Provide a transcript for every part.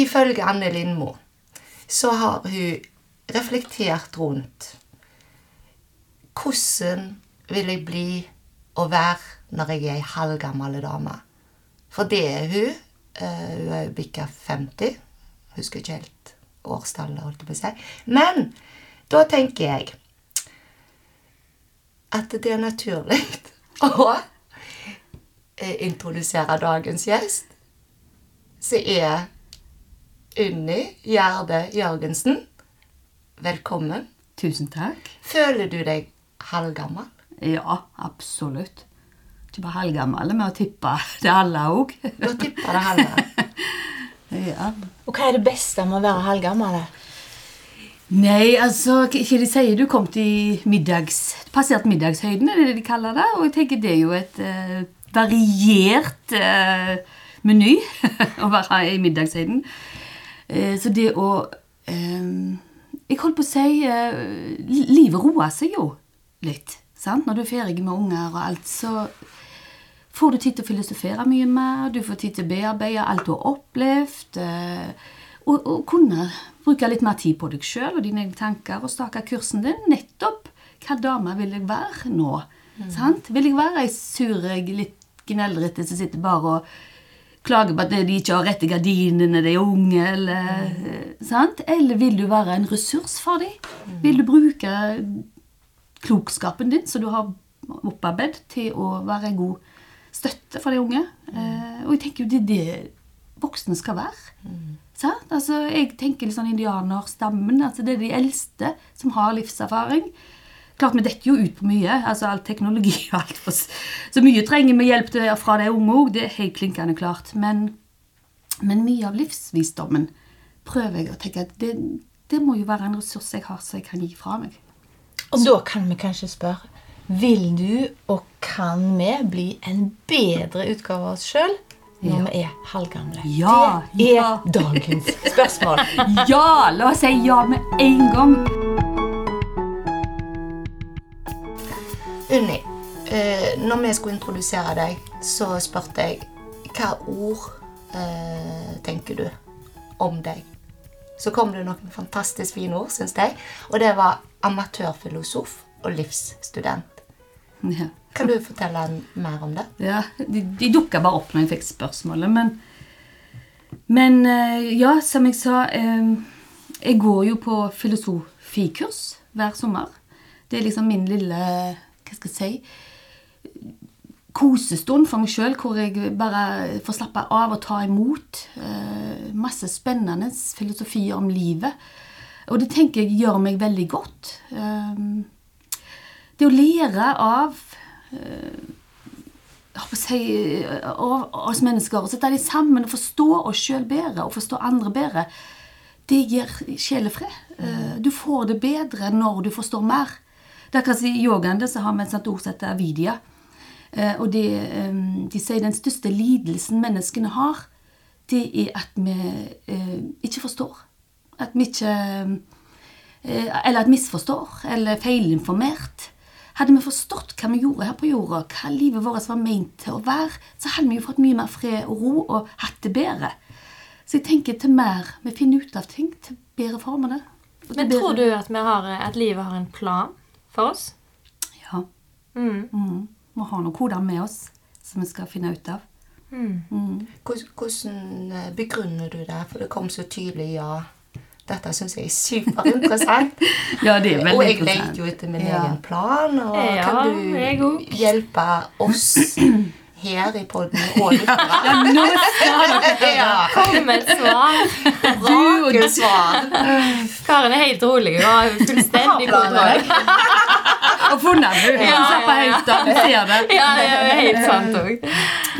ifølge Anne Lindmo så har hun reflektert rundt hvordan vil jeg bli og være når jeg er ei halvgammel dame? For det er hun. Eh, hun er bikka 50. Husker ikke helt årstallet, holdt jeg på å si. Men da tenker jeg at det er naturlig å introdusere dagens gjest, som er Unni Gjerde Jørgensen. Velkommen. Tusen takk. Føler du deg halvgammel? Ja, absolutt. Ikke bare halvgammel, men å tippe det alle òg. Du tipper det halve. ja. Og hva er det beste med å være halvgammel? Nei, altså, hva ikke de sier du kom til middags... Passert middagshøyden, er det det de kaller det? Og jeg tenker det er jo et eh, variert eh, meny å være i middagshøyden. Eh, så det å eh, Jeg holdt på å si eh, Livet roer seg jo litt. Sant? Når du er ferdig med unger og alt, så får du tid til å filosofere mye mer. Du får tid til å bearbeide alt du har opplevd. Og, og kunne bruke litt mer tid på deg sjøl og dine egne tanker og stake kursen din. Nettopp hva dame vil jeg være nå? Sant? Vil jeg være ei sur, litt gneldrete som sitter bare og klager på at de ikke har rette i gardinene de er unge, eller sant? Eller vil du være en ressurs for dem? Vil du bruke klokskapen din som du har opparbeidet, til å være en god støtte for de unge? Eh, og jeg tenker jo det er det voksne skal være. Sant? Altså, jeg tenker litt sånn indianerstammen. Altså det er de eldste som har livserfaring. Klart vi detter jo ut på mye. altså All teknologi og alt. For, så mye trenger vi hjelp til fra de unge òg. Det er helt klinkende klart. Men, men mye av livsvisdommen prøver jeg å tenke at det, det må jo være en ressurs jeg har, som jeg kan gi fra meg. Og da kan vi kanskje spørre Vil du og kan vi bli en bedre utgave av oss sjøl når Ja. vi er halvgamle? Ja, det er ja. dagens spørsmål. Ja! La oss si ja med en gang. Unni, eh, når vi skulle introdusere deg, så spurte jeg hva ord eh, tenker du om deg? Så kom det noen fantastisk fine ord, syns jeg. Og det var amatørfilosof og livsstudent. Ja. Kan du fortelle mer om det? Ja, de, de dukka bare opp når jeg fikk spørsmålet, men Men eh, ja, som jeg sa eh, Jeg går jo på filosofikurs hver sommer. Det er liksom min lille Hva skal jeg si Kosestund for meg sjøl, hvor jeg bare får slappe av og ta imot. eh, masse spennende filosofier om livet. Og det tenker jeg gjør meg veldig godt. Eh, det å lære av eh, si, av oss mennesker, å sette de sammen og forstå oss sjøl bedre og forstå andre bedre, det gir sjelefred. Eh, Du får det bedre når du forstår mer. Er akkurat i yogaen så har vi et sånt ord som heter avidya. Eh, Og det, eh, de sier den største lidelsen menneskene har, det er at vi eh, ikke forstår. At vi ikke eh, Eller at vi misforstår, eller feilinformert. Hadde vi forstått hva vi gjorde her på jorda, hva livet vårt var meint til å være, så hadde vi jo fått mye mer fred og ro og hatt det bedre. Så jeg tenker til mer vi finner ut av ting, til bedre former det. Men tror du at, har, at livet har en plan for oss? Ja. Mm. Mm. Må ha noen koder med oss som vi skal finne ut av. Mm. Mm. Hvordan, eh, begrunner du det? For det kom så tydelig ja. Dette syns jeg er superinteressant. Ja, det er veldig interessant. og jeg leter jo etter min Ja. egen plan. Og Ja, kan du hjelpe oss her i podden og lyttere? Ja, nå skal dere Ja. Kom med et svar! Rake svar. Karen er helt rolig og har fullstendig god planer. Og funnet du! Hun slapper ja, ja. du ser det. Ja, det er helt sant òg.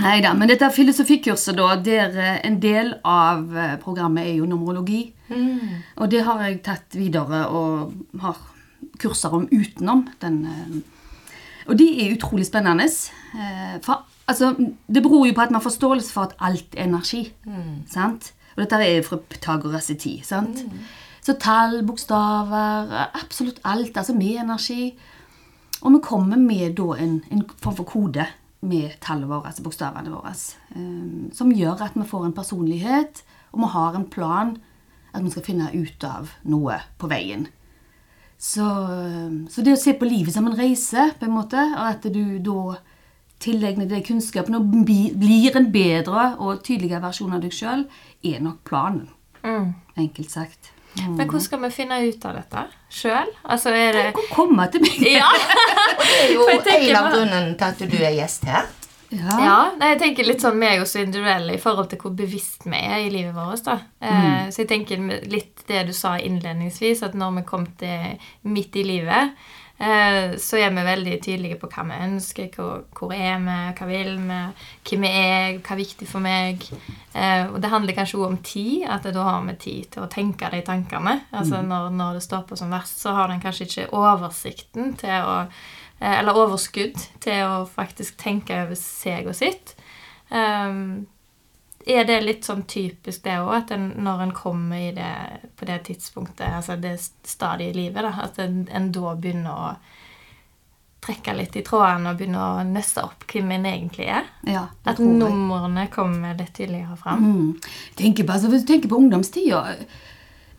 Neida, men dette filosofikurset da, der eh, en del av eh, programmet er jo numerologi. Og det har jeg tatt videre og har kurser om utenom den. eh, Og de er utrolig spennende. eh, For altså, det beror jo på at man har forståelse for at alt er energi. Sant? Og dette er fra Pythagoras i tid. sant? Så tall, bokstaver, absolutt alt. Altså med energi. Og vi kommer med da en, en form for kode med tallene våre, altså bokstavene våre, um, som gjør at vi får en personlighet og vi har en plan at vi skal finne ut av noe på veien. Så, så det å se på livet som en reise, på en måte, og at du da tilegner deg kunnskapen og bli, blir en bedre og tydeligere versjon av deg sjøl, er nok planen. Mm. Enkelt sagt. Men hvordan skal vi finne ut av dette sjøl? Altså, er det Du kan komme til meg. Ja! Det er jo en av grunnene til at du er gjest her. Ja. Ja, nei, jeg tenker litt sånn Vi er jo så individuelle i forhold til hvor bevisst vi er i livet vårt. da. Mm. Så jeg tenker litt det du sa innledningsvis, at når vi kom til midt i livet, eh, så er vi veldig tydelige på hva vi ønsker, hvor, hvor er vi, hva vil vi, hvem er, hva er viktig for meg. Eh, Og det handler kanskje òg om tid, at da har vi tid til å tenke de tankene. Altså når, når det står på som verst, så har den kanskje ikke oversikten til å eh, eller overskudd til å faktisk tenke over seg og sitt. Er det litt sånn typisk det òg, at en, når en kommer i det, på det tidspunktet, altså det stadiet i livet, da, at en, en da begynner å trekke litt i trådene og begynner å nøste opp hvem en egentlig er? Ja, At numrene kommer litt tydeligere fram? Mm. Tenker på, altså, hvis du tenker på ungdomstida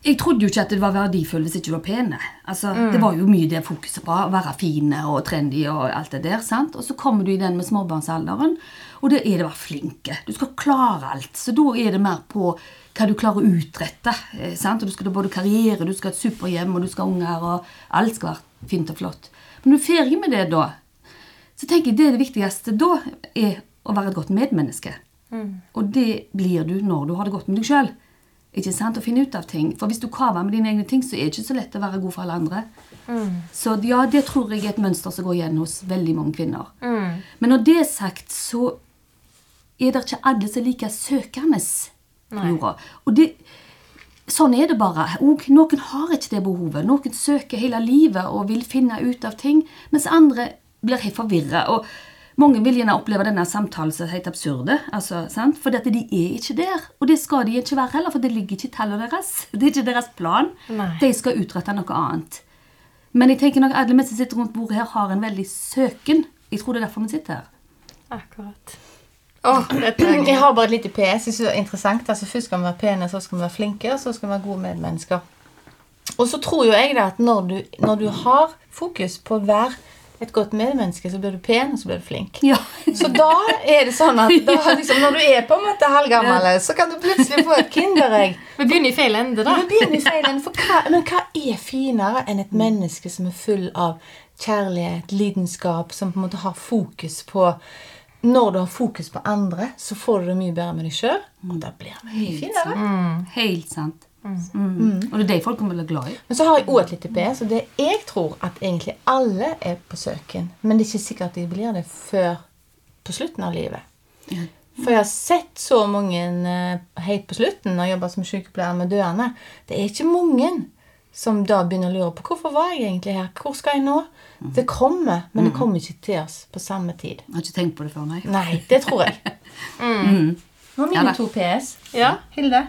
Jeg trodde jo ikke at det var verdifullt hvis ikke du var pene. Altså, Det var jo mye det fokuset på. Å være fine og trendy og alt det der. sant? Og så kommer du i den med småbarnsalderen, og da er det å være flinke. Du skal klare alt. Så da er det mer på hva du klarer å utrette. eh, sant? Og Du skal ha både karriere, du skal ha et superhjem, og du skal ha unger, og alt skal være fint og flott. Men når du er ferdig med det da, så tenker jeg det, det viktigste da er å være et godt medmenneske. Og det blir du når du har det godt med deg sjøl. Ikke sant? Å finne ut av ting. For hvis du kaver med dine egne ting, så er det ikke så lett å være god for alle andre. Så ja, det tror jeg er et mønster som går igjen hos veldig mange kvinner. Mm. Men når det er sagt, så er det ikke alle som er like søkende på jorda. Og det, sånn er det bare. Og noen har ikke det behovet. Noen søker hele livet og vil finne ut av ting, mens andre blir helt forvirra. Og mange vil gjerne oppleve denne samtalen som helt absurde. Altså, sant? For dette, de er ikke der. Og det skal de ikke være heller, for det ligger ikke i tallene deres. Det er ikke deres plan. Nei. De skal utrette noe annet. Men jeg tenker nok alle vi som sitter rundt bordet her, har en veldig søken. Jeg tror det er derfor vi sitter her. Akkurat. Oh, Jeg har bare et lite PS. Jeg synes det er interessant. Altså, først skal vi være pene, så skal vi være flinke, og så skal vi være gode medmennesker. Og så tror jo jeg da at når du, når du har fokus på å være et godt medmenneske, så blir du pen, og så blir du flink. Ja. Så da er det sånn at da, liksom, når du er på en måte halvgammel, så kan du plutselig få et kinderegg. Vi begynner i feil ende, da. Vi begynner i feil ende, for hva, Men hva er finere enn et menneske som er full av kjærlighet, lidenskap, som på en måte har fokus på Når du har fokus på andre, så får du det mye bedre med deg sjøl. Og da blir det mye finere. Helt sant. Mm. Og det er de folk kommer til å bli glad i. Men så har jeg òg et lite PS, og det jeg tror at egentlig alle er på søken. Men det er ikke sikkert de blir det før på slutten av livet. For jeg har sett så mange eh, helt på slutten når jeg jobber som sykepleier med døende. Det er ikke mange som da begynner å lure på hvorfor var jeg egentlig her. Hvor skal jeg nå? Det kommer, men det kommer ikke til oss på samme tid. Jeg har ikke tenkt på det før, nei. Nei, det tror jeg. Mm. Nå er mine ja, to PS. Ja. Hilde?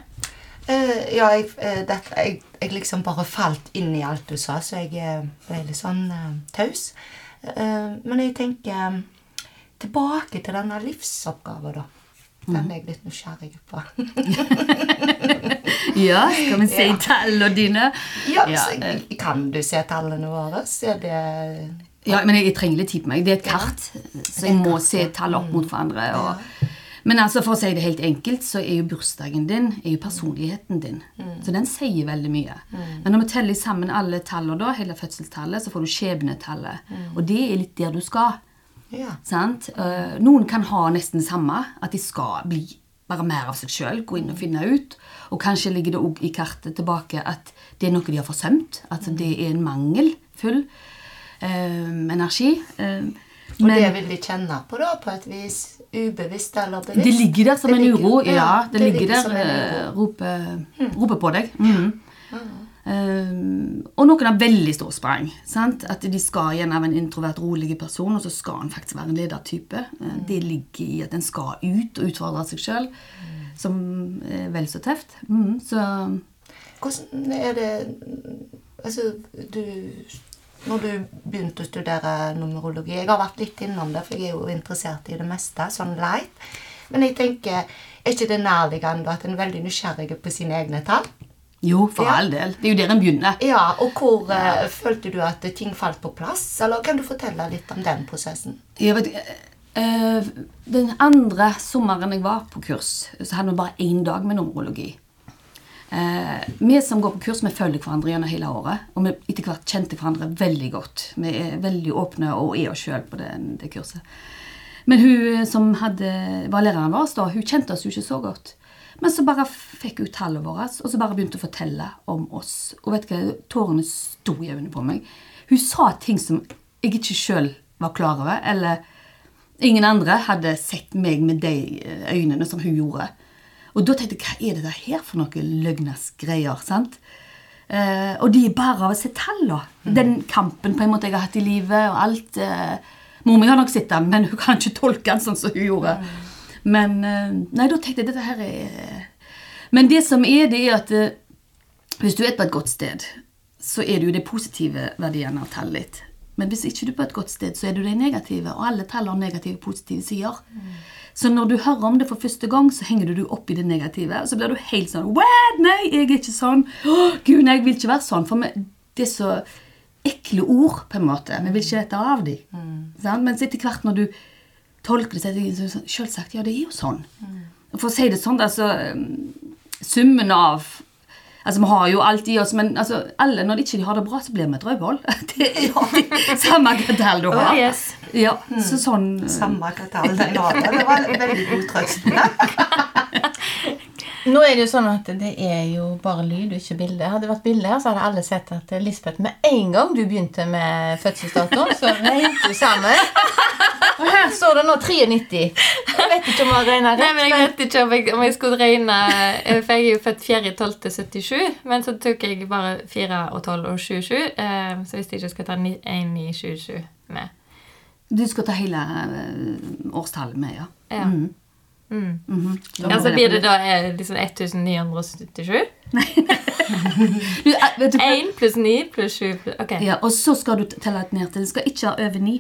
Eh, ja, jeg, uh, det, jeg, jeg liksom bare falt inn i alt du sa, så jeg eh, ble litt sånn eh, taus. Eh, men jeg tenker eh, tilbake til denne livsoppgaven, da. Den er jeg litt nysgjerrig på. Ja, skal vi si tallene dine? ja, Ja, så, kan du se tallene våre? Er det Ja, men jeg, jeg trenger litt tid på meg. Det er et kart, så jeg må se tall opp mot hverandre. Og, men altså, for å si det helt enkelt, så er jo bursdagen din er jo personligheten din. Så den sier veldig mye. Men når vi teller sammen alle tallene, da, hele fødselstallet, så får du skjebnetallet. Og det er litt der du skal. Ja. Sant? Eh, noen kan ha nesten samme, at de skal bli bare mer av seg sjøl, gå inn og finne ut. Og kanskje ligger det òg i kartet tilbake at det er noe de har forsømt. At det er en mangelfull uh, energi. Eh, Og men det vil de kjenne på, da, på et vis? Ubevisst eller bevisst? det ligger der som Det en ligger- uro. Ja, det, ligger, ligger der. eh, roper, roper på deg. Mhm. Um, og noen har veldig stor sprang. Sant? At de skal gjennom en introvert, rolig person, og så skal en faktisk være en ledertype. Mm. det ligger i at en skal ut og utfordre seg sjøl, som er vel så tøft. Mm, så Hvordan er det Altså, du Når du begynte å studere numerologi Jeg har vært litt innom det, for jeg er jo interessert i det meste, sånn light. Men jeg tenker, er ikke det nærliggende at en er veldig nysgjerrig på sine egne tall? Jo, for Ja. all del. Det er jo der en begynner. Ja, og hvor uh, følte du at ting falt på plass? Eller kan du fortelle litt om den prosessen? Jeg vet, uh, den andre sommeren jeg var på kurs, så hadde vi bare én dag med numerologi. Eh, vi som går på kurs, vi følger hverandre gjennom hele året. Og vi etter hvert kjente hverandre veldig godt. Vi er veldig åpne og er oss sjøl på det, det kurset. Men hun som hadde, var læreren vår, da, hun kjente oss jo ikke så godt. Men så bare fikk hun tallene våre, og så bare begynte å fortelle om oss. Og vet du hva, tårene sto i øynene på meg. Hun sa ting som jeg ikke sjøl var klar over, eller ingen andre hadde sett meg med de øynene som hun gjorde. Og da tenkte jeg, hva er det der her for noen løgnas greier? sant? Eh, og de er bare av å se tallene. Den kampen på en måte jeg har hatt i livet, og alt eh, Mor mi har nok sett den, men hun kan ikke tolke den sånn som hun gjorde. Men eh, Nei, da tenkte jeg dette her er Men det som er, det er at eh, hvis du er på et godt sted, så er det jo de positive verdiene av tallet ditt. Men hvis ikke du er på et godt sted, så er det de negative. Og alle tall har negative og positive sider. Så når du hører om det for første gang, så henger du deg opp i det negative. Og så blir du helt sånn What? Nei, jeg er ikke sånn. Oh, Gud, nei, jeg vil ikke være sånn. For det er så ekle ord, på en måte. Vi vil ikke dette av dem. Sant? Mens etter hvert når du tolker det, så er det sånn Selvsagt, ja, det er jo sånn. Mm. For å si det sånn, så um, Summen av Altså, Vi har jo alt i oss, men altså, alle når de ikke har det bra, så blir vi et rødhål. Det er alltid samme hva tall du har. Oh, yes. Ja, så sånn Samme hva tall den var. Det var veldig god trøst. Nå er det jo sånn at det er jo bare lyd og ikke bilde. Hadde det vært bilde her, så hadde alle sett at Lisbeth med en gang du begynte med fødselsdatoen, så regnet du sammen. Og her står det nå 93. Jeg vet ikke om jeg har regna Nei, men Jeg vet ikke om jeg, om jeg skulle regne eh, For jeg er jo født 4.12.77, men så tok jeg bare 4 og 12 og 27. Eh, så hvis jeg ikke skal ta 1927 med. Du skal ta hele eh, årstallet med, ja. Ja. Mm. Mm. Mhm. Ja, så blir det da eh, liksom 1977? Nei. eh, 1 pluss 9 pluss 7 pluss Ok. ja, og så skal du telle det ned til Du skal ikke ha over ni.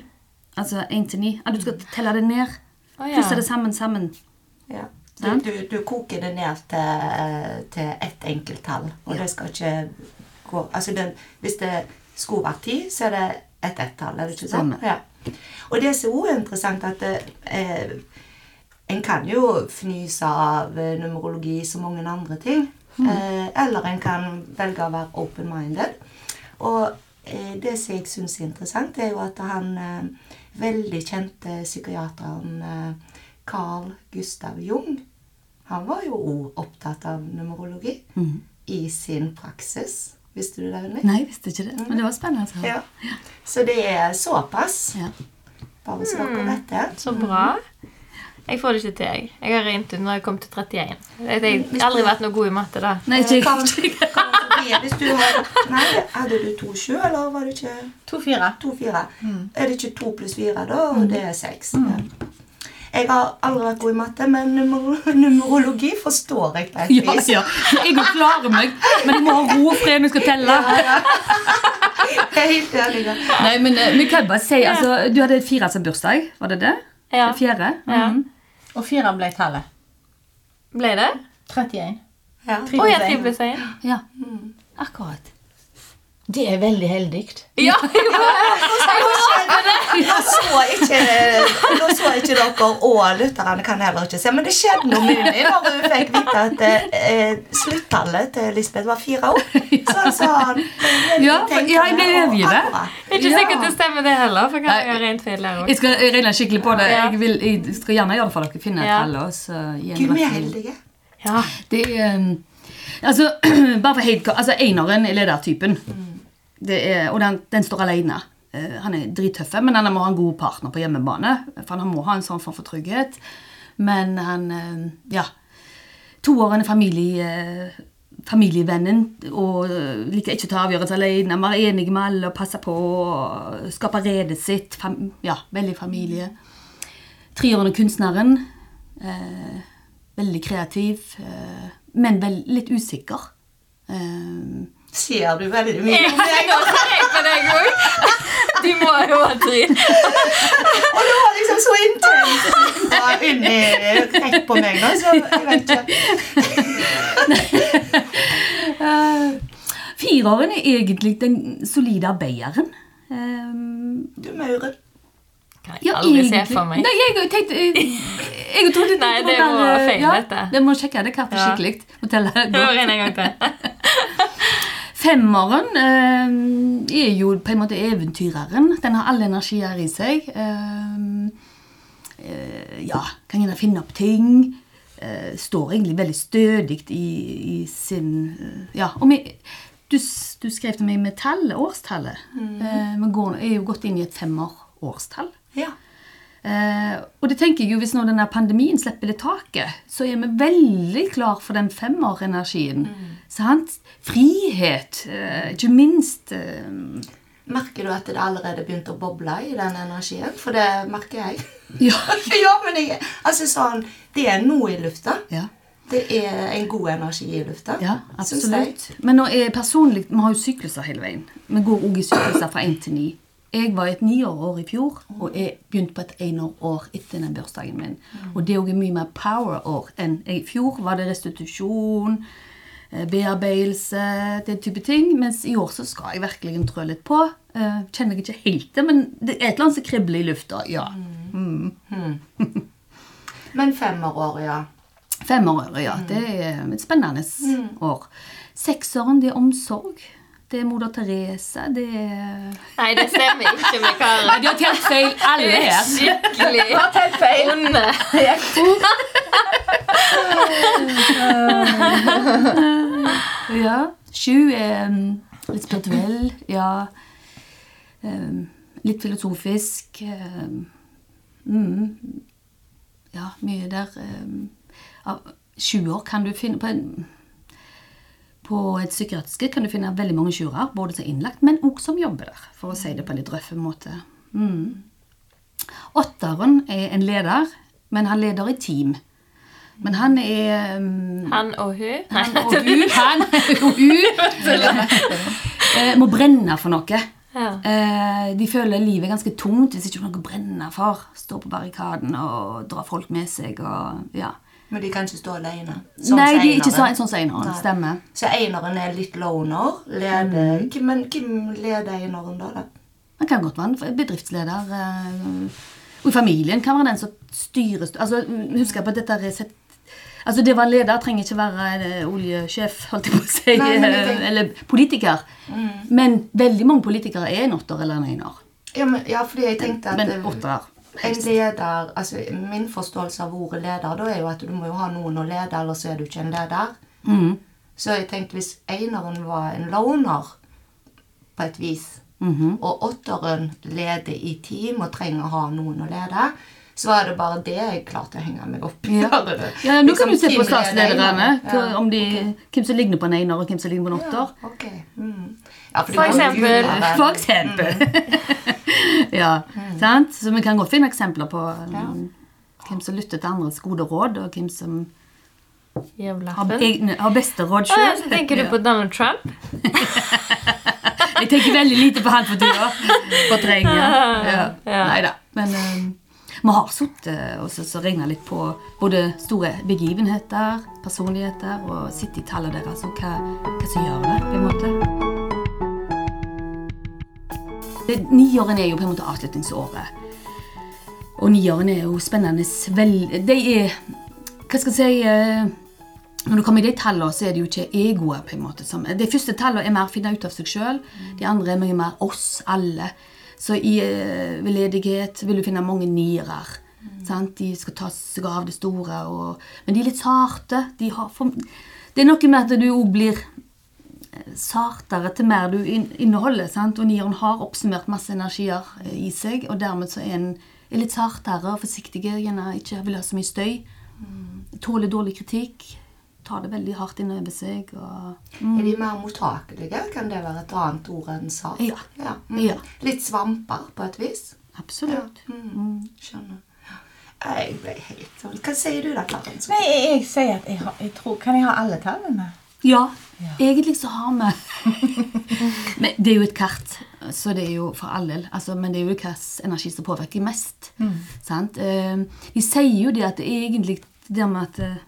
Altså én til ni. Du skal telle det ned. Oh, ja. Plusse det sammen sammen. Ja. Du, du, du koker det ned til, til ett enkelt tall, og det skal ikke gå Altså den, hvis det skulle vært ti, så er det ett ett-tall, er det ikke sånn? Ja. Og det som også er interessant, at det, eh, en kan jo fnyse av eh, numerologi som mange andre ting. Eh, eller en kan velge å være open-minded. Og eh, det som jeg syns er interessant, er jo at han eh, veldig kjente psykiateren eh, Carl Gustav Jung Han var jo òg opptatt av numerologi i sin praksis. Visste du det, Eller? Nei, jeg visste ikke det. Men det var spennende. Så, Ja. Så det er såpass. Ja. Bare så dere vet det. Så bra. Jeg får det ikke til, jeg. Jeg har regnet ut når jeg kom til 31. Jeg har aldri vært noe god i matte, da. Nei, ikke Sofie, hvis du har, nei, Hadde du to sju, eller var det ikke 2,4. Mm. Er det ikke 2 pluss 4, da? Og det er 6. Mm. Jeg har aldri vært god i matte, men numer numerologi forstår jeg på et Ja, vis. ja. Jeg klarer meg, men jeg må ha ro og fred når jeg skal telle. Jeg er helt enig. Nei, men eh, vi kan bare si altså, Du hadde fire som bursdag, var det det? Ja. Fjerde? Ja. Og fire ble tallet. Ble det? 31. Ja. Å ja, pluss 3 en. pluss 1. Ja. Akkurat. Det er veldig heldig. Ja! Nå så ikke, nå så ikke dere, og lytterne kan heller ikke se, men det skjedde noe med meg da hun fikk vite at eh, sluttallet til Lisbeth var fire år. Så han sa han Ja, for- ja, jeg ble overgitt. Det er ikke sikkert det stemmer, det heller. For jeg har rent feil der Jeg skal regne skikkelig på det. Jeg, vil, jeg skal gjerne gjøre det for dere. Finne et Ja. tall gi en Gud, vi er heldige. Ja. Det er um, Altså, bare for helt Altså, eneren er ledertypen. Det er, og den, den står alene. Eh, han er drittøff, men han må ha en god partner på hjemmebane. For han må ha en sånn form for trygghet. Men han eh, Ja. Toåren er familie, eh, familievennen og liker ikke å ta avgjørelser alene. Han er enig med alle og passer på skape redet sitt. Fam, ja, veldig familie. Treåren er kunstneren. Veldig kreativ, men vel, litt usikker. Eh, Ser du veldig mye om meg? har. Du må ha tre. Og det var liksom så intenst ja, inni rett på meg, da, så jeg vet ikke. Fireren er egentlig den solide arbeideren. Um, Du, Maure. Kan jeg aldri se for meg. Nei, jeg tenkte Jeg, jeg trodde Nei, det var feil, ja, dette. Det må sjekke det kartet Ja. skikkelig. Må telle. Hør en gang til. Femmeren eh, er jo på en måte eventyreren. Den har alle energier i seg. Eh, eh, ja, kan gjerne finne opp ting. Eh, står egentlig veldig stødig i, i sin eh, Ja, og vi, du, du skrev til meg med tallet, årstallet. Eh, Vi går, er jo gått inn i et femmerårstall. Ja. Eh, og det tenker jeg jo, hvis nå denne pandemien slipper litt taket, så er vi veldig klar for den femmerenergien. Sant? Frihet, eh, ikke minst. Eh, Merker du at det allerede begynte å boble i den energien? For det merker jeg. ja. ja, men jeg, altså sånn, det er noe i lufta. ja. Det er en god energi i lufta. Ja, absolutt. Men nå er personlig, vi har jo sykluser hele veien. Vi går også i sykluser fra én til 9. Jeg var et niårår i fjor, og jeg begynte på et enårår etter den bursdagen min. Og det er mye mer power-år enn i fjor. var det restitusjon, eh, bearbeidelse, den type ting. Mens i år så skal jeg virkelig trø litt på. Eh, Kjenner jeg ikke helt det, men det er et eller annet som kribler i lufta. ja. Men femmerår, ja. Femåret, ja. Det er et spennende år. Seksåren, det er omsorg. Det er moder Therese, Det er Nei, det stemmer ikke med Karen. De har telt feil, alle her. Skikkelig Helt feil. onde. Ja. Sju er um, litt spirituell. Ja. Litt filosofisk. Mm, ja, mye der. Av sju år kan du finne på en på et psykiatriske kan du finne veldig mange tjuver, både som er innlagt, men også som jobber der, for å si det på en litt røff måte. Mm. Åtteren er en leder, men han leder i team. Men han er um, Han og hun. han og hun, han og hun eh, må brenne for noe. Ja. Eh, de føler livet er ganske tungt hvis ikke noe å brenne for. Stå på barrikaden og dra folk med seg. Og, ja. Men de kan ikke stå alene. Sånn Nei, de er ikke sånn som eineren. Stemmer. Så eineren er litt loner. Leder. Hvem, men hvem leder eineren da? da? Han kan godt være en bedriftsleder. eh, Og i familien kan være den som styrer altså, Husk på at dette er sett Altså, Det å være leder trenger ikke være eh, oljesjef, holdt jeg på å si, Nei, men jeg tenker- Mm. eller politiker. Men veldig mange politikere er en åtter eller en einer. Ja, men, ja, fordi jeg tenkte at Men eh, åttere. En leder altså Min forståelse av ordet leder da er jo at du må jo ha noen å lede, ellers så er du ikke en leder. Mm. Så jeg tenkte hvis eineren var en loner på et vis, Mhm. og åtteren leder i team og trenger å ha noen å lede, så var det bare det jeg klarte å henge meg opp i. Ja. Ja, Nå kan Liksom, du se på statslederne. Ja, om de, ok. Hvem som ligner på en einer, og hvem som ligner på en åtter. Ja, okay. ok. Mm. Ja, for, For eksempel- For eksempel. ja, sant? Så vi kan godt finne eksempler på um, hvem som lytter til andres gode råd, og hvem som har, egne, har beste råd sjøl. ja, så tenker du på Donald Trump? Jeg tenker veldig lite på han for tida. Fortrenger. Ja. Ja. Nei da. Men um, vi har sittet og så, så regna litt på både store begivenheter, personligheter, og sittet i tallet deres og hva, hva som gjør det, på en måte. Niåren er jo på en måte avslutningsåret. Og niåren er jo spennende vel, De er Hva skal jeg si eh, Når du kommer i de tallene, så er det jo ikke egoet. på en måte De første tallene er mer finne ut av seg sjøl. De andre er mye mer oss alle. Så i eh, veldedighet vil du finne mange niere. Mm. De skal ta seg av det store. Og, men de er litt sarte. De har det er noe med at du òg blir sartere til mer du inneholder. Sant? Og nieren har oppsummert masse energier eh, i seg, og dermed så er en er litt sartere og forsiktig. Gjerne ikke vil ha så mye støy. Tåler dårlig kritikk. Tar det veldig hardt inn over seg. Og, Er de mer mottakelige? Kan det være et annet ord enn sart? Ja. mm. Ja. Litt svamper, på et vis? absolutt. Mm. Skjønner. Jeg ble helt sånn Hva sier du da, Karen? Nei, jeg, jeg sier at jeg, har, jeg tror Kan jeg ha alle tallene? Ja, egentlig så har vi Men det er jo et kart så det er jo for all del. Altså, men det er jo hvilken energi som påvirker mest. Sant? Eh, de sier jo det at det er egentlig det med at eh,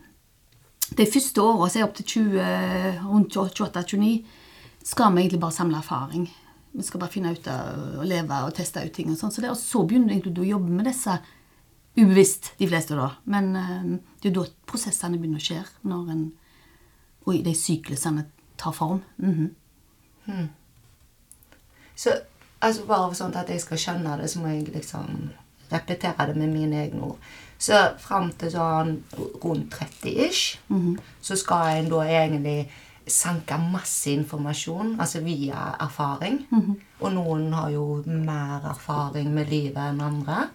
de første åra, så er opp til 20, rundt 28-29, skal vi egentlig bare samle erfaring. Vi skal bare finne ut av å leve og teste ut ting. Og sånn. Så det, og så begynner egentlig du å jobbe med disse ubevisst, de fleste da. Men eh, det er jo da prosessene begynner å skje. Når en, og de syklusene tar form. Mhm. Så altså bare sånn at jeg skal skjønne det, så må jeg liksom repetere det med mine egne ord. Så fram til sånn rundt 30-ish, så skal en da egentlig sanke masse informasjon, altså via erfaring. Og noen har jo mer erfaring med livet enn andre.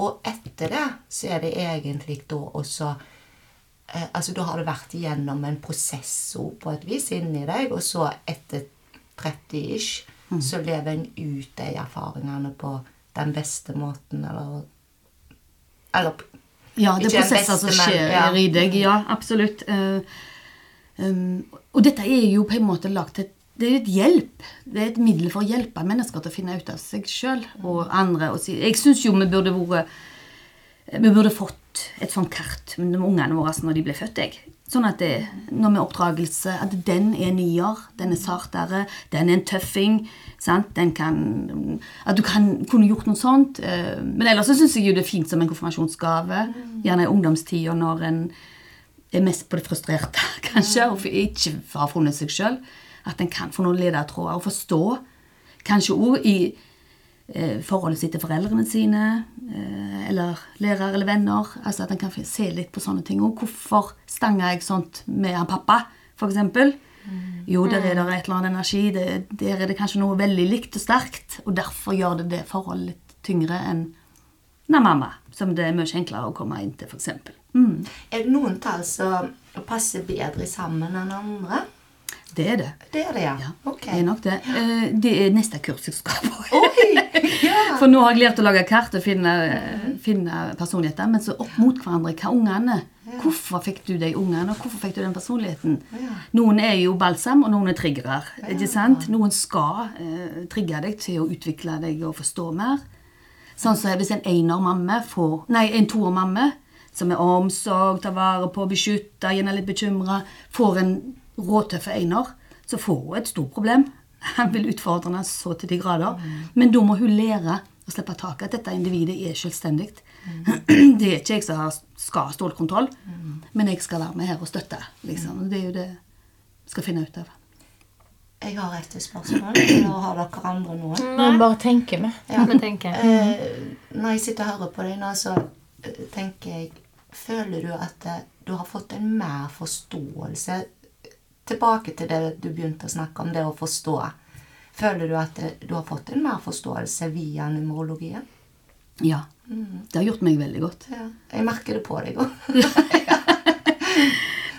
Og etter det så er det egentlig da også Altså da har det vært igjennom en prosess på et vis inni deg, og så etter 30-ish så lever en ut de erfaringene på den beste måten, eller Eller Ja, det er prosesser som skjer ja. i deg. Ja, absolutt. Uh, um, og dette er jo på en måte lagt til det er et hjelp. Det er et middel for å hjelpe mennesker til å finne ut av seg sjøl og andre. Og si. Jeg syns jo vi burde vært Vi burde fått et sånt kart med ungene våre når de ble født. Jeg. Sånn at det, når med oppdragelse At den er nier, den er sartere, den er en tøffing. Sant? Den kan, at du kan, kunne gjort noe sånt. eh, Men ellers så syns jeg jo det er fint som en konfirmasjonsgave. Gjerne i ungdomstida når en er mest på det frustrerte, kanskje, og ikke har funnet seg sjøl. At en kan få noen ledetråder og forstå. Kanskje òg i forholdet sitt til foreldrene sine, eh, eller lærere eller venner. Altså At en kan se litt på sånne ting. Og hvorfor stanga jeg sånt med han pappa, f.eks.? Jo, der er det et eller annet energi. Det, der er det kanskje noe veldig likt og sterkt. Og derfor gjør det det forholdet litt tyngre enn med mamma, som det er mye enklere å komme inn til, f.eks. Mm, Er det noen tall som passer bedre sammen enn andre? Det er det. Det er det, ja. Ok. det er nok det. Eh, Det er neste kurs jeg skal på. Oi! Ja. For nå har jeg lært å lage kart og finne, finne personligheter, men så opp mot hverandre. Hva ungene? Hvorfor fikk du de ungene, og hvorfor fikk du den personligheten? Ja. Noen er jo balsam, og noen er triggere. ikke sant? Noen skal eh, trigge deg til å utvikle deg og forstå mer. Sånn som hvis en ener-mamme får Nei, en toer-mamme, som er omsorg, tar vare på, beskytter, gjerne litt bekymra, får en råtøffe Einar, så får hun et stort problem. Han vil utfordre henne så til de grader. Men da må hun lære å slippe taket. At dette individet er selvstendig. Det er ikke jeg som skal ha stålkontroll, men jeg skal være med her og støtte. Liksom. Det er jo det vi skal finne ut av. Jeg har et spørsmål. Nå har dere andre noen? Nå bare tenker vi. Ja. Vi tenker. Eh, når jeg sitter og hører på deg nå, så eh, tenker jeg Føler du at eh, du har fått en mer forståelse Tilbake til det du begynte å snakke om, det å forstå. Føler du at du har fått en mer forståelse via numerologien? Ja. Det har gjort meg veldig godt. Ja. Jeg merker det på deg òg.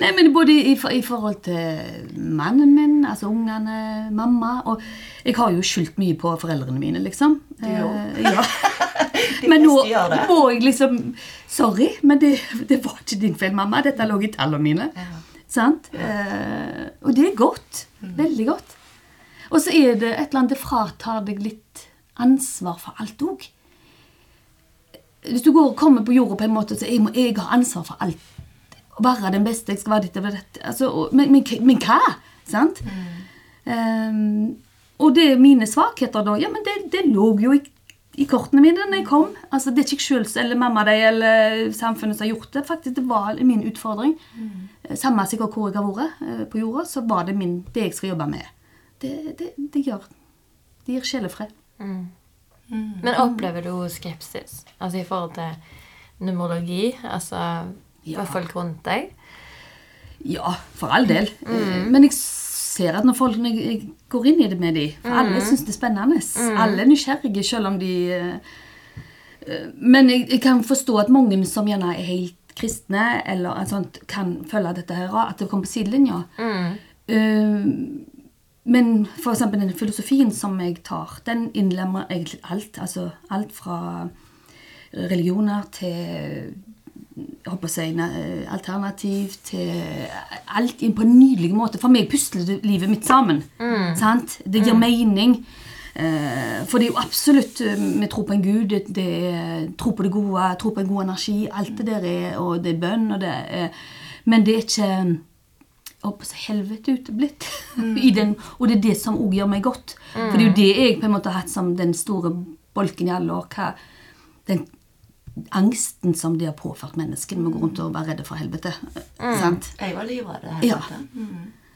Nei, men både i, i forhold til mannen min, altså ungene, mamma Og jeg har jo skyldt mye på foreldrene mine, liksom. Òg. Eh, ja. Men nå må jeg liksom Sorry, men det, det var ikke din feil, mamma. Dette lå i tallene mine. Ja. Sant? Eh, og det er godt. Veldig godt. Og så er det et eller annet Det fratar deg litt ansvar for alt òg. Hvis du går og kommer på jorda på en måte så jeg, må, jeg har ansvar for alt. og være den beste, jeg skal være ditt og dette. Altså, og- men, men, men hva? Sant? Ehm, og det er mine svakheter, da. Ja, men det, det lå jo i, i kortene mine da jeg kom. Altså, det er ikke jeg sjøl eller mamma deg, eller samfunnet som har gjort det. Faktisk, Det var min utfordring. Eh, Samme sikkert hvor jeg har vært eh, på jorda, så var det min, det jeg skal jobbe med. Det, det, det gjør Det gir sjelefred. Men opplever du skepsis? Altså i forhold til numerologi? Altså Ja. for folk rundt deg? Ja, for all del. Mm. Men jeg ser at når folk når jeg går inn i det med dem For alle syns det er spennende. Alle er nysgjerrige, selv om de eh, eh, Men jeg, jeg kan forstå at mange som gjerne er helt kristne, eller en sånt, kan følge dette her, at det kommer på sidelinja. Eh, men for eksempel den filosofien som jeg tar, den innlemmer egentlig alt. Altså alt fra religioner til jeg håper å si, alternativ til alt på en nydelig måte. For meg pusler livet mitt sammen. Sant? Det gir mening. Eh, for det er jo absolutt eh, Vi tror på en gud, det, det er tro på det gode, tro på en god energi. Alt det der er Og det er bønn, og det er Men det er ikke holdt på å helvete uteblitt. I den, og det er det som òg gjør meg godt. For det er jo det jeg på en måte har hatt som den store bolken i alle år. Hva, den angsten som det har påført menneskene med å gå rundt og være redde for helvete. Sant? Jeg var livredd. Ja.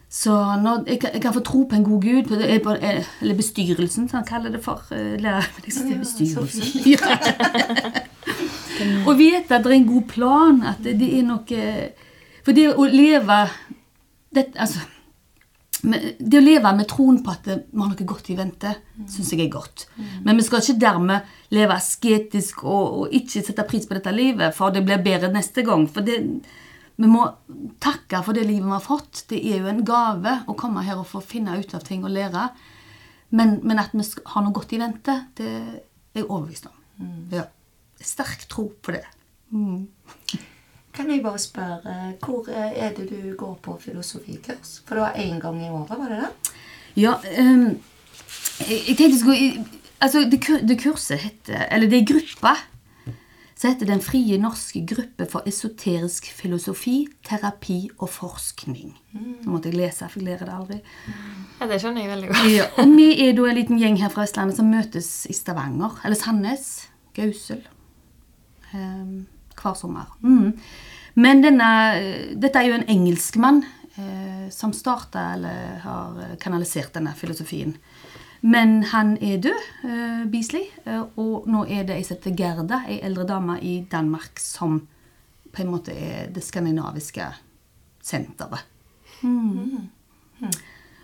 Så når jeg, kan- jeg kan få tro på en god gud, på eh, eller bestyrelsen, som han kaller det for. eh, Eller, liksom er bestyrelsen. Ja. og vite at det er en god plan, at det, det er noe For det å leve det, altså, det å leve med troen på at vi har noe godt i vente, syns jeg er godt. Men vi skal ikke dermed leve asketisk og, og ikke sette pris på dette livet, for det blir bedre neste gang. For det, vi må takke for det livet vi har fått. Det er jo en gave å komme her og få finne ut av ting og lære. Men, men at vi har noe godt i vente, det er jeg overbevist om. Ja. Sterk tro på det. Kan jeg bare spørre, hvor eh, er det du går på filosofikurs? For det var én gang i året, var det det? Ja, um, jeg, jeg tenkte jeg skulle Altså, det, det kurset heter Eller det er gruppa. Så heter Den frie norske gruppe for esoterisk filosofi, terapi og forskning. Nå måtte jeg lese, for jeg lærer det aldri. Ja, det skjønner jeg veldig godt. Ja, og vi er da en liten gjeng her fra Vestlandet som møtes i Stavanger. Eller Sandnes. Gausel. um, hver sommer. Mm. Men denne, dette er jo en engelskmann uh, som starta eller har kanalisert denne filosofien. Men han er død, eh, Beasley, eh, og nå er det ei som heter Gerda, ei eldre dame i Danmark, som på en måte er det skandinaviske senteret.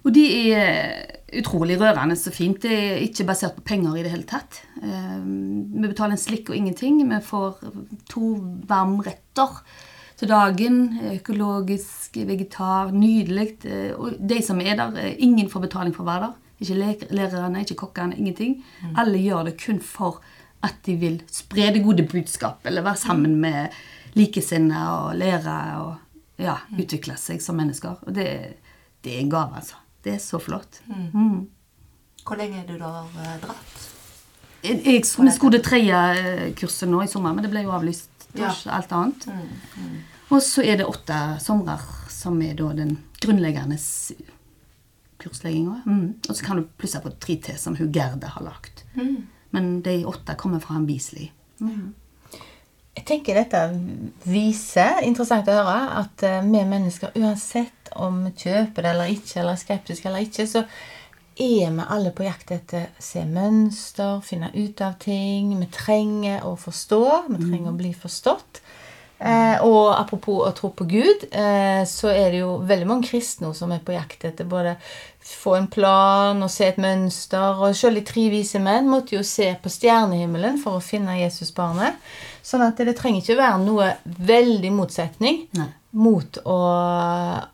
Og de er utrolig rørende så fint. Det er ikke basert på penger i det hele tatt. Eh, Vi betaler en slikk og ingenting. Vi får to varmretter til dagen. Økologisk, vegetar, nydelig. Og de som er der, ingen får betaling for å være der. Ikke lærerne, ikke kokkene, ingenting. Alle gjør det kun for at de vil spre det gode budskap, eller være sammen med likesinnede og lære og ja, utvikle seg som mennesker. Og det, det er en gave, altså. Det er så flott. Mm. Hvor lenge er du da eh, dratt? Jeg, jeg, vi skulle det tredje eh, kurset nå i sommer, men det ble jo avlyst. Ja. Alt annet. Og så er det åtte somrer som er da den grunnleggende kurslegginga. Mm. Og så kan du plusse på tre til som hun Gerda har lagt. Men de åtte kommer fra en Beasley. Jeg tenker dette viser, interessant å høre, at eh, vi mennesker, uansett om vi kjøper det eller ikke, eller er skeptiske eller ikke, så er vi alle på jakt etter å se mønster, finne ut av ting. Vi trenger å forstå, vi trenger å bli forstått. Eh, og apropos å tro på Gud, eh, så er det jo veldig mange kristne som er på jakt etter både få en plan og se et mønster. Og selv de tre vise menn måtte jo se på stjernehimmelen for å finne Jesusbarnet. Sånn at det trenger ikke være noe veldig motsetning Nei. mot å,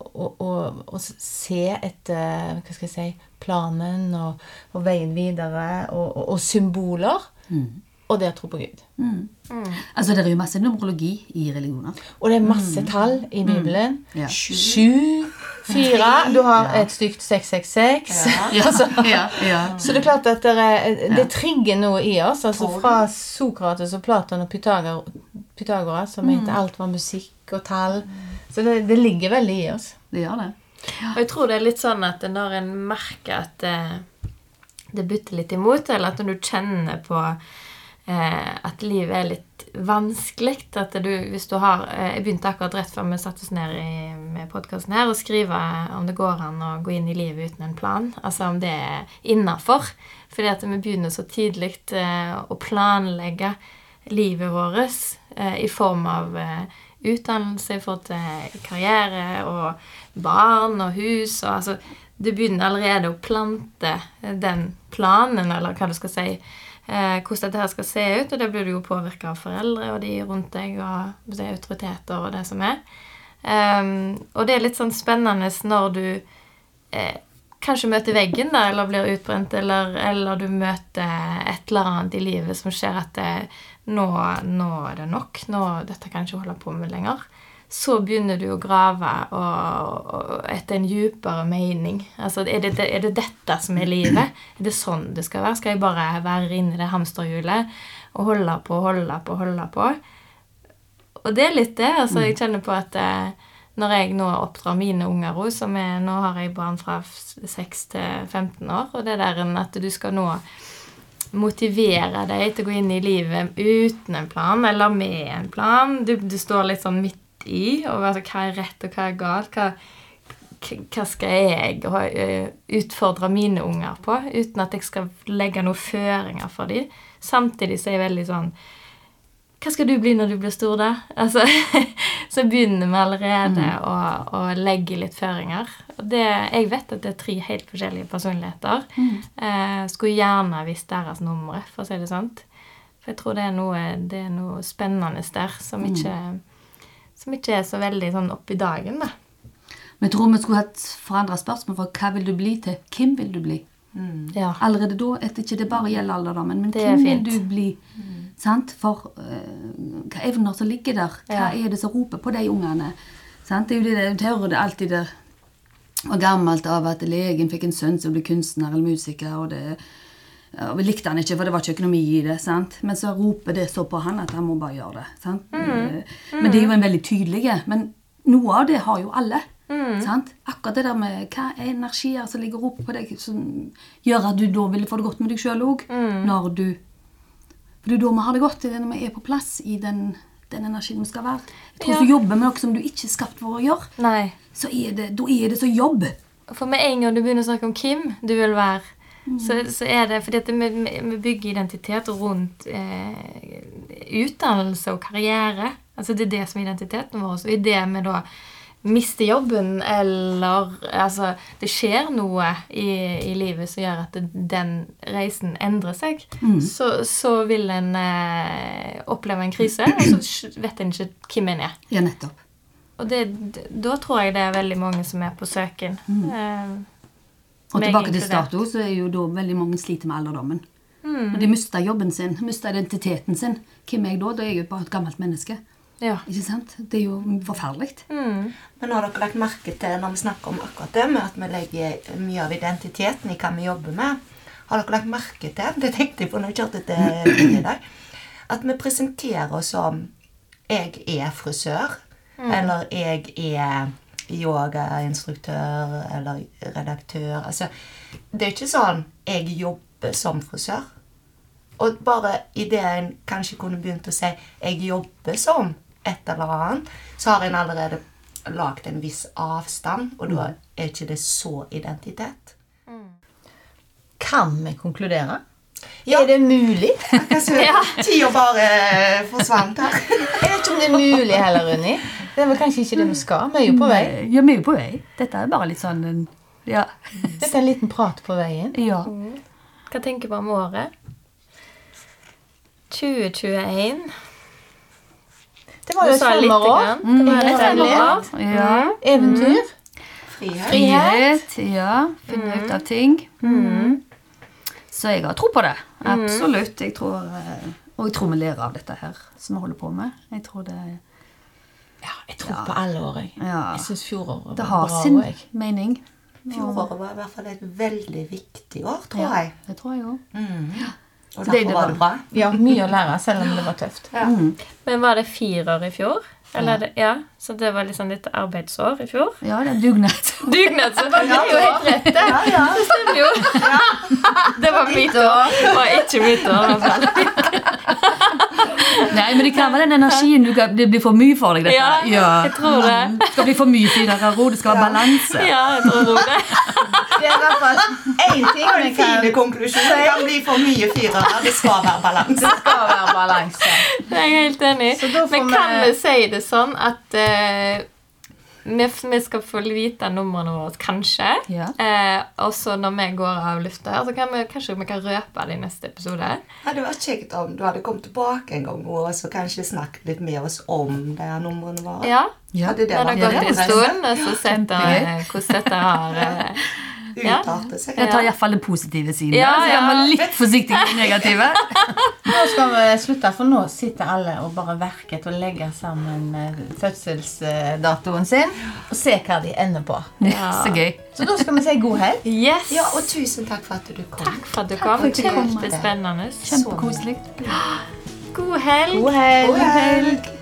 å, å, å se etter hva skal jeg si, planen og, og veien videre og, og, og symboler. Og det å tro på Gud. Altså, det er jo masse numerologi i religioner. Og det er masse tall i Bibelen. Ja. Sju, fire Du har et stygt 666. Ja, altså, ja, ja. Så det er klart at det, er, det trigger noe i oss. altså Fra Sokrates og Platon og Pythagor, Pythagoras, som mente alt var musikk og tall. Så det, det ligger veldig i oss. Det gjør det. Og jeg tror det er litt sånn at når en merker at det, det butter litt imot, eller at når du kjenner på eh, at livet er litt vanskelig at du, hvis du har eh, Jeg begynte akkurat rett før vi satte oss ned i, med podkasten her, å skrive om det går an å gå inn i livet uten en plan. Altså om det er innafor. Fordi at vi begynner så tidlig eh, å planlegge livet vårt eh, i form av eh, utdannelse, i forhold til karriere og barn og hus og altså Du begynner allerede å plante den planen, eller hva du skal si, eh, hvordan dette skal se ut, og det blir du jo påvirka av foreldre og de rundt deg og det er autoriteter og det som er. Um, og det er litt sånn spennende når du eh, kanskje møter veggen da, eller blir utbrent, eller, eller du møter et eller annet i livet som skjer at det, nå, nå er det nok. Nå, dette kan jeg ikke holde på med lenger. Så begynner du å grave og, og etter en dypere mening. Altså, er det, er det dette som er livet? Er det sånn det skal være? Skal jeg bare være inni det hamsterhjulet og holde på, holde på, holde på? Og det er litt det. altså Jeg kjenner på at eh, når jeg nå oppdrar mine unger også, som er, Nå har jeg barn fra 6 til 15 år, og det der at du skal nå motivere deg til å gå inn i livet uten en plan, eller med en plan. Du, du står litt sånn midt i. og altså, Hva er rett, og hva er galt? Hva, hva skal jeg eh, utfordre mine unger på, uten at jeg skal legge noen føringer for dem? Samtidig så er jeg veldig sånn hva skal du bli når du blir stor, da? Altså, så begynner vi allerede mm. å, å, legge litt føringer. Det, jeg vet at det er tre helt forskjellige personligheter. Mm. Eh, skulle gjerne visst deres numre, for å si det sånn. For jeg tror det er noe, det er noe spennende der som mm. Som ikke er så veldig sånn opp i dagen, da. Vi tror vi skulle hatt forandra spørsmål fra hva vil du bli til hvem vil du bli? Mm. Ja. Allerede da, etter ikke det bare gjelder alderdommen, men hvem vil du bli? Mm. Sant? For uh, hva evner som ligger der? Hva ja. er det som roper på de ungene? Sant? Det er jo det, Du hører det alltid der og gammelt av at legen fikk en sønn som ble kunstner eller musiker. og det og Vi likte han ikke, for det var ikke økonomi i det. sant? Men så roper det så på han at han må bare gjøre det. sant? Mm. Mm. Men det er jo en veldig tydelig. Men noe av det har jo alle. Mm. sant? Akkurat det der med hva er energier som ligger oppe på deg, som gjør at du da vil få det godt med deg sjøl òg. Mm. Når du for det er da vi har det godt, det er når vi er på plass i den, den energien vi skal være. Jeg tror ja. Hvis du jobber med noe som du ikke er skapt for å gjøre, Nei. så er det, da er det så jobb. For med en gang du begynner å snakke om Kim, du vil være, mm. så, så, er det fordi at vi, vi bygger identitet rundt eh, utdannelse og karriere. Altså Det er det som er identiteten vår. Og i det vi da mister jobben, eller altså, det skjer noe i, i, livet som gjør at den reisen endrer seg, mm. så, så, vil en eh, oppleve en krise, og så vet en ikke hvem en er. Ja, nettopp. Og det, da tror jeg det er veldig mange som er på søken. Mm. Eh, og tilbake til status, så er jo da veldig mange sliter med alderdommen. Mm. Når de mister jobben sin, mister identiteten sin. Hvem er jeg da? Da er jeg jo bare et gammelt menneske. Ja. Ikke sant? Det er jo forferdelig. Mm. Men har dere lagt merke til når vi snakker om akkurat det med at vi legger mye av identiteten i hva vi jobber med? Har dere lagt merke til det tenkte jeg på når vi kjørte til i dag, at vi presenterer oss som 'jeg er frisør', mm. eller 'jeg er yogainstruktør', eller redaktør. Altså, det er ikke sånn 'jeg jobber som frisør'. Og bare idet en kanskje kunne begynt å si 'jeg jobber som' et eller annet, så har en allerede lagd en viss avstand, og da mm. er ikke det så identitet. Mm. Kan vi konkludere? Ja. Er det mulig? ja. Tida bare forsvant her. Jeg vet ikke om det er mulig heller, Unni. Det er vel kanskje ikke det vi skal. Vi er jo på vei. Ja, vi er jo på vei. Dette er bare litt sånn ja. Dette er en liten prat på veien. Ja. Hva tenker du om året? 2021. Det var jo et sommerår. Mm, Kjærlighet. Ja. Mm. Eventyr. Frihet. Frihet. Ja. Finne ut av ting. Mm. Så jeg har tro på det. Absolutt. Jeg tror, eh, og jeg tror vi lærer av dette her som vi holder på med. Jeg tror det Ja, jeg tror ja. på alle år, jeg. Ja. Jeg syns fjoråret var bra. Det har sin jeg. mening. Fjoråret var i hvert fall et veldig viktig år, tror ja, jeg. Det tror jeg òg. Mm. Og derfor det, var det bra. Ja, mye å lære, selv om det var tøft. Ja. Mm. Men var det fire år i fjor? Eller ja. Det, ja. Så det var liksom litt arbeidsår i fjor? Ja, det er dugnad. Dugnadsår. Det er jo helt rett, det. Ja, ja. Det stemmer jo. Det var mitt år. Det var ikke mitt år. Nei, men det kan være den energien du kan, Det blir for mye for deg, dette. Ja, ja. jeg tror det. Det skal bli for mye finere ro. Det skal være balanse. Ja, jeg tror det. Det er i hvert fall én ting vi kan fine konklusjon. Det kan bli for mye firere. Det skal være balanse. Det skal være balanse. Jeg er helt enig. Men kan vi si det sånn at uh, vi, vi, skal få vite numrene våre, kanskje. Ja. Eh, og så når vi går av lufta her, så kan vi, kanskje vi kan røpe det i neste episode. Det hadde vært kjekt om du hadde kommet tilbake en gang og så kanskje snakket litt med oss om de numrene våre. Ja. ja. Hadde det, det vært gått en stund, og så sett hvordan dette har Ja. Utarte seg. Jeg tar iallfall den positive siden. Ja, så jeg må var litt forsiktig med det negative. Nå skal vi slutte, for nå sitter alle og bare verker til å legge sammen eh, fødselsdatoen sin og se hva de ender på. Så gøy. Så da skal vi si god helg. Yes! Ja, og tusen takk for at du kom. Takk for at du jeg kom. Kjempespennende. Kjempekoselig. God helg. God helg. God helg.